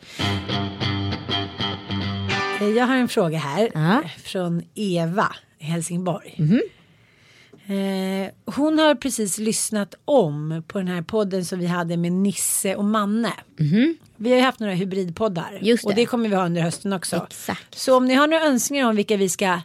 Eh, Jag har en fråga här Ja. från Eva i Helsingborg. Eh, hon har precis lyssnat om på den här podden som vi hade med Nisse och Manne. Vi har ju haft några hybridpoddar Just och det. det kommer vi ha under hösten också. Exakt. Så om ni har några önskningar om vilka vi ska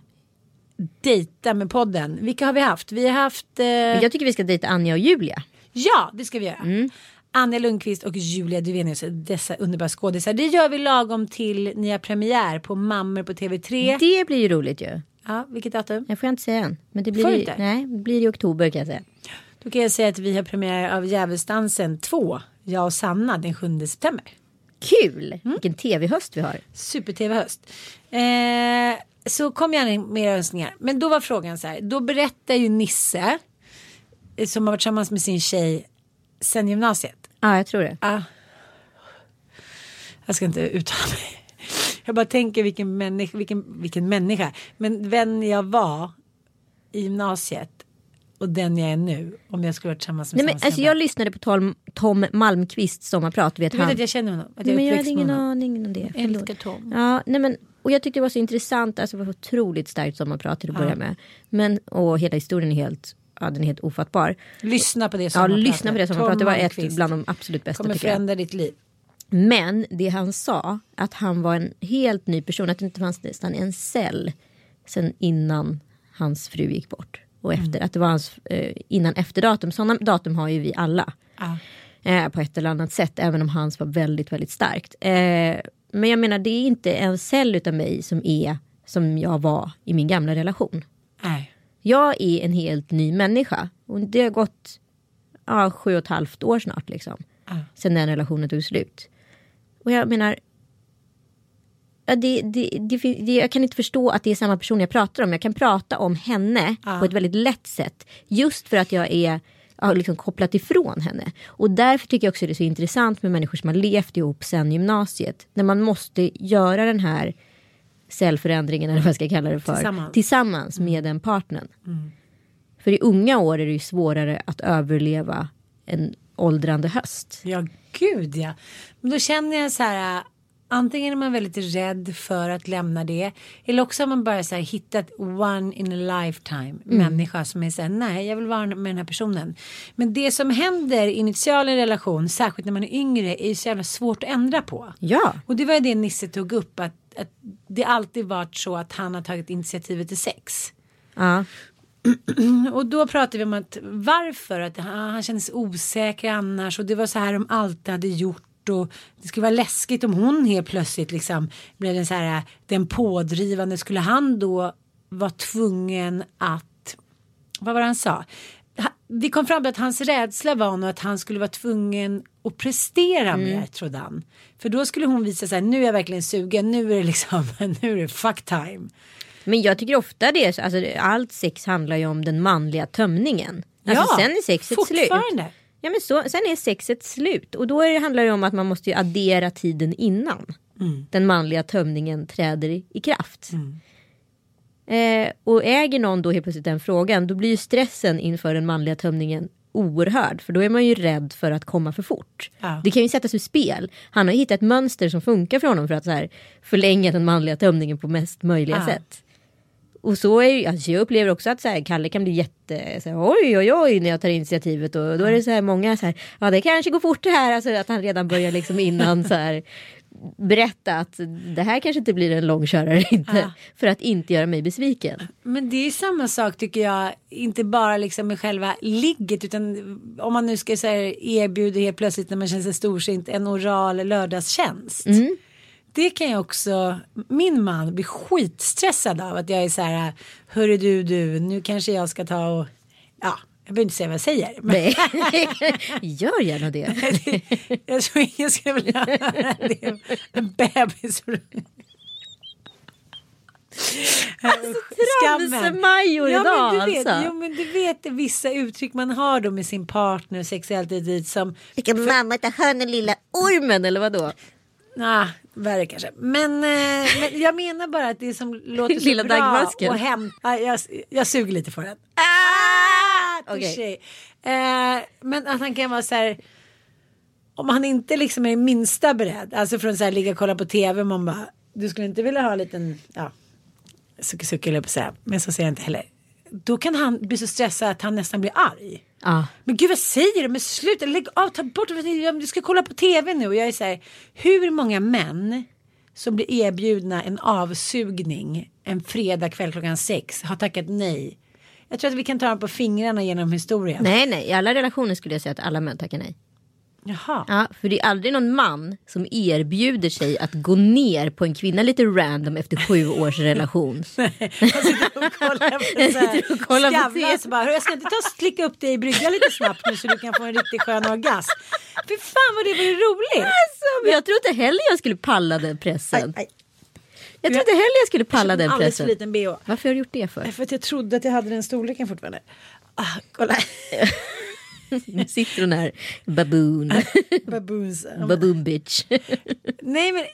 dejta med podden. Vilka har vi haft? Vi har haft eh, Jag tycker vi ska dejta Anja och Julia. Ja, det ska vi göra. Mm. Anja Lundqvist och Julia Duvenius, dessa underbara skådisar. Det gör vi lagom till ni har premiär på Mammor på TV3. Det blir ju roligt ju. Ja, vilket datum? Jag får inte säga än. Men det blir, Får inte? nej, det blir i oktober kan jag säga. Då kan jag säga att vi har premiär av Djävulsdansen 2, jag och Sanna, den 7 september. Kul! Mm. Vilken tv-höst vi har. Super-tv-höst. Eh, så kom gärna med era önskningar. Men då var frågan så här, då berättar ju Nisse, eh, som har varit tillsammans med sin tjej sen gymnasiet. Ja, jag tror det. Ah. jag ska inte uttala mig. Jag bara tänker vilken människa, vilken, vilken människa. Men vem jag var i gymnasiet och den jag är nu. Om jag skulle vara tillsammans med Nej, men, samma alltså, jag lyssnade på Tom, Tom Malmqvist sommarprat. Vet Du vet han. att jag känner honom? Att jag är men jag hade ingen honom? aning om det. Älskar Tom. Ja, nej men, och jag tyckte det var så intressant. Alltså det var otroligt starkt sommarprat till att börja med. Men, och hela historien är helt, ja, den är helt ofattbar. Lyssna på det Ja, sommarpratet. lyssna på det sommarpratet. Det var ett bland de absolut bästa kommer tycker jag. förändra ditt liv. Men det han sa, att han var en helt ny person, att det inte fanns nästan en cell sen innan hans fru gick bort. Och efter, att det var hans eh, innan efter datum. Sådana datum har ju vi alla. Ja. Eh, på ett eller annat sätt, även om hans var väldigt, väldigt starkt. Eh, men jag menar, det är inte en cell utav mig som är som jag var i min gamla relation. Nej. Jag är en helt ny människa. Och det har gått ja, sju och ett halvt år snart liksom. Ja. Sen den relationen tog slut. Och jag menar. Ja, det, det, det, jag kan inte förstå att det är samma person jag pratar om. Jag kan prata om henne Ja. på ett väldigt lätt sätt. Just för att jag är har liksom kopplat ifrån henne. Och därför tycker jag också det är så intressant med människor som har levt ihop sen gymnasiet. När man måste göra den här cellförändringen eller vad jag ska kalla det för. Tillsammans. tillsammans med den partnern. För i unga år är det ju svårare att överleva en åldrande höst. Ja, gud ja. Men då känner jag så här. Antingen är man väldigt rädd för att lämna det. Eller också har man bara så här hittat one in a lifetime människa som är så här. Nej, jag vill vara med den här personen. Men det som händer initialt i en relation, särskilt när man är yngre, är ju så jävla svårt att ändra på. Ja, Och det var ju det Nisse tog upp. Att, att det alltid varit så att han har tagit initiativet till sex. ja. Och då pratade vi om att varför att han, han kändes osäker annars och det var så här de alltid hade gjort och det skulle vara läskigt om hon helt plötsligt liksom blev den så här den pådrivande skulle han då vara tvungen att vad var det han sa? Vi kom fram till att hans rädsla var nog att han skulle vara tvungen att prestera mer trodde han. För då skulle hon visa sig nu är jag verkligen sugen, nu är det liksom, nu är det fuck time. Men jag tycker ofta det är så, alltså, allt sex handlar ju om den manliga tömningen. Alltså, Ja, sen är sexet slut. Ja, men så, sen är sexet slut och då det, handlar det om att man måste ju addera tiden innan Mm. den manliga tömningen träder i, i kraft. Eh, och äger någon då helt plötsligt den frågan då blir ju stressen inför den manliga tömningen oerhörd för då är man ju rädd för att komma för fort. Ja. Det kan ju sättas ur spel. Han har hittat ett mönster som funkar för honom för att så här, förlänga den manliga tömningen på mest möjliga Ja. sätt. Och så är ju, alltså jag upplever också att så här, Kalle kan bli jätte, så här, oj oj oj när jag tar initiativet och då är det så här många så här, ja det kanske går fort det här, alltså att han redan börjar liksom innan så här berätta att det här kanske inte blir en långkörare inte, Ja. för att inte göra mig besviken. Men det är samma sak tycker jag, inte bara liksom med själva ligget utan om man nu ska erbjuda helt plötsligt när man känner sig storsint en oral lördagstjänst. Det kan jag också, min man blir skitstressad av att jag är så här, hörru du du, nu kanske jag ska ta och, ja, jag behöver inte säga vad jag säger. Men Nej, gör gärna det. jag tror ingen skulle vilja höra det. En bebis. Tramsemajor ja, idag men du vet, alltså. Jo men du vet vissa uttryck man har då med sin partner sexuellt dit som Vilken mamma ta hör den lilla ormen eller vadå? Ah, värre kanske. Men, eh, men jag menar bara att det som låter så Lilla bra dagmasken. och hem... Ah, jag, jag suger lite på den. Ah! Touché. Eh, men att han kan vara så här. Om han inte liksom är minsta beredd. Alltså från så här ligga och kolla på tv. Man bara. Du skulle inte vilja ha en liten. Ja. Sucke sucke eller på att säga. Men så säger jag inte heller. Då kan han bli så stressad att han nästan blir arg. Ja. Men gud vad säger du? Men sluta, lägg av, ta bort. Jag ska kolla på tv nu. Och jag är så här, hur många män som blir erbjudna en avsugning en fredag kväll klockan sex har tackat nej. Jag tror att vi kan ta dem på fingrarna genom historien. Nej, nej, i alla relationer skulle jag säga att alla män tackar nej. Jaha. Ja, för det är aldrig någon man som erbjuder sig att gå ner på en kvinna lite random efter sju års relation. Jag sitter och kollar på sitter och kollar Skavlan bara, jag ska inte ta och slicka upp dig i bryggan lite snabbt nu så du kan få en riktigt skön orgasm. Fy fan vad det blir roligt. Alltså, men jag tror inte heller jag skulle palla den pressen. Aj, aj. Jag tror inte heller jag skulle palla den Alldeles för pressen. liten bh. Varför har du gjort det för? För att jag trodde att jag hade den storleken fortfarande. Ah, kolla. Nu sitter hon här, baboon, Baboons. baboon bitch. Nej men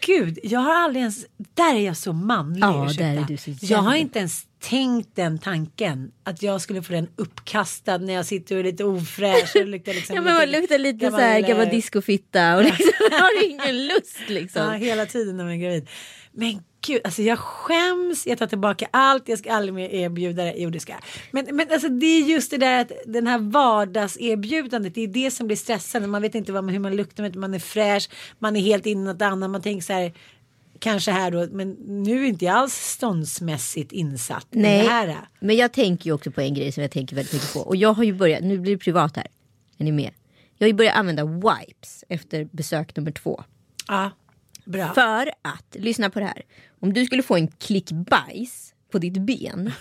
gud, jag har aldrig ens, där är jag så manlig. Ja, ursäkta. där är du så Jag har inte ens tänkt den tanken att jag skulle få den uppkastad när jag sitter och är lite ofräsch. Och luktar liksom Ja men man luktar lite så här gammal eh, discofitta och liksom har ingen lust liksom. Ja, hela tiden när man är gravid. Men gud, alltså jag skäms, jag tar tillbaka allt, jag ska aldrig mer erbjuda det. Jo det ska jag. Men, men alltså det är just det där att den här vardagserbjudandet, det är det som blir stressande. Man vet inte vad man, hur man luktar, man, är fräsch, man är helt inne i något annat. Man tänker så här, kanske här då, men nu är inte jag alls ståndsmässigt insatt Nej, det här. men jag tänker ju också på en grej som jag tänker väldigt mycket på. Och jag har ju börjat, nu blir det privat här. Är ni med? Jag har ju börjat använda wipes efter besök nummer två. Ja, bra. För att, lyssna på det här. Om du skulle få en klick bajs på ditt ben.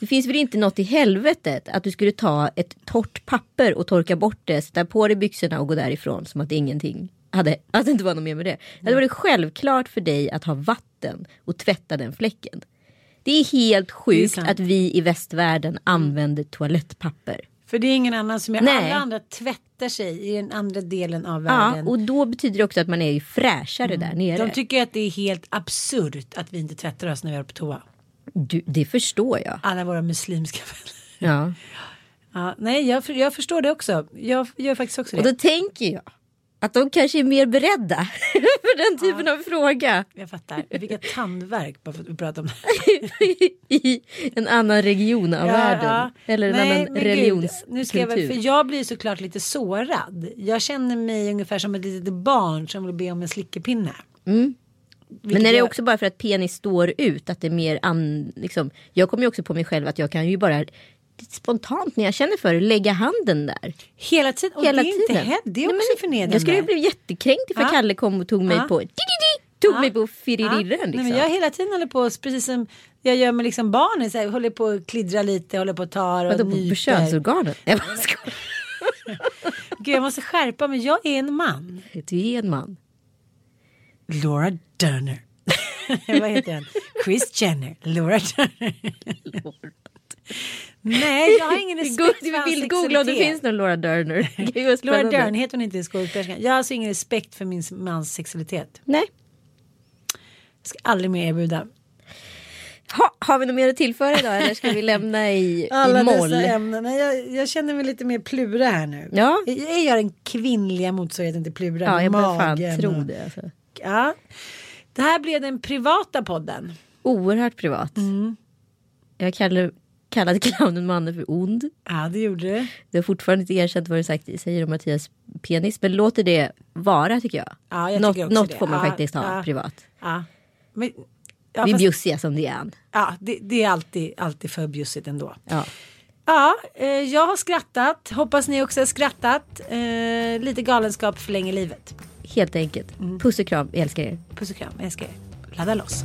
Det finns väl inte något i helvetet att du skulle ta ett torrt papper och torka bort det, sätta på dig byxorna och gå därifrån som att ingenting hade, att det inte var något mer med det. Det hade varit självklart för dig att ha vatten och tvätta den fläcken. Det är helt sjukt sant. att vi i västvärlden använder toalettpapper. För det är ingen annan som gör, Nej. alla andra tvättar sig i den andra delen av Ja, världen. och då betyder det också att man är ju fräschare där nere. De tycker att det är helt absurt att vi inte tvättar oss när vi är på toa. du, det förstår jag. Alla våra muslimska vänner. Ja. Ja, nej, jag, jag förstår det också. Jag gör faktiskt också Och det. då tänker jag att de kanske är mer beredda för den typen av fråga Jag fattar. Ett tandvärk bara för att vi pratade om det. i en annan region av världen. Eller en Nej, annan religionskultur. Nu ska jag, väl- för jag blir såklart lite sårad. Jag känner mig ungefär som ett litet barn som vill be om en slickepinne. Mm. Men är det också bara för att penis står ut? Att det är mer an, liksom, jag kommer ju också på mig själv att jag kan ju bara spontant när jag känner för det lägga handen där. Hela tiden. Och Hela det är inte tiden. he- Det är Nej, också men förnedrande. Jag skulle bli jättekränkt ifall Ja. Kalle kom och tog mig Ja. på Tog Ja. mig på firirren Nej, liksom. men jag hela tiden håller på, precis som jag gör med liksom barnen, så här, håller på att klidra lite, håller på att ta och Vadå nyper. på könsorganen? Jag bara skojar. Gud, jag måste skärpa mig, jag är en man. Du är en man. Laura Dörner. Vad heter han? Chris Jenner. Laura Dörner. Nej, jag har ingen respekt för hans googla om det finns någon Laura Dörner. Laura. Dern, heter hon inte skådespelerskan? Jag har alltså ingen respekt för min mans sexualitet. Nej. Jag ska aldrig mer erbjuda. Ha, har vi något mer att tillföra idag eller ska vi lämna i, Alla i moll? dessa ämnen. Jag, jag känner mig lite mer plura här nu. Ja. Jag, jag gör den kvinnliga motsvarigheten till plura. Ja, jag börjar fan tro det. Alltså. Ja. Det här blev den privata podden. Oerhört privat. Mm. Jag kallar, kallade clownen mannen för ond. Ja, det gjorde du. Det har fortfarande inte erkänt vad du sagt säger om Mattias penis. Men låter det vara tycker jag. Ja, jag något tycker något det. får man Ja, faktiskt ha ja. privat. Ja. Men, ja, Vi är fast, bjussiga som det är. ja, det, det är alltid, alltid för bjussigt ändå. Ja. Ja, eh, jag har skrattat. Hoppas ni också har skrattat. Eh, lite galenskap förlänger livet. Helt enkelt. Mm. Puss och kram, jag älskar er. Puss och kram, jag älskar er. Ladda loss.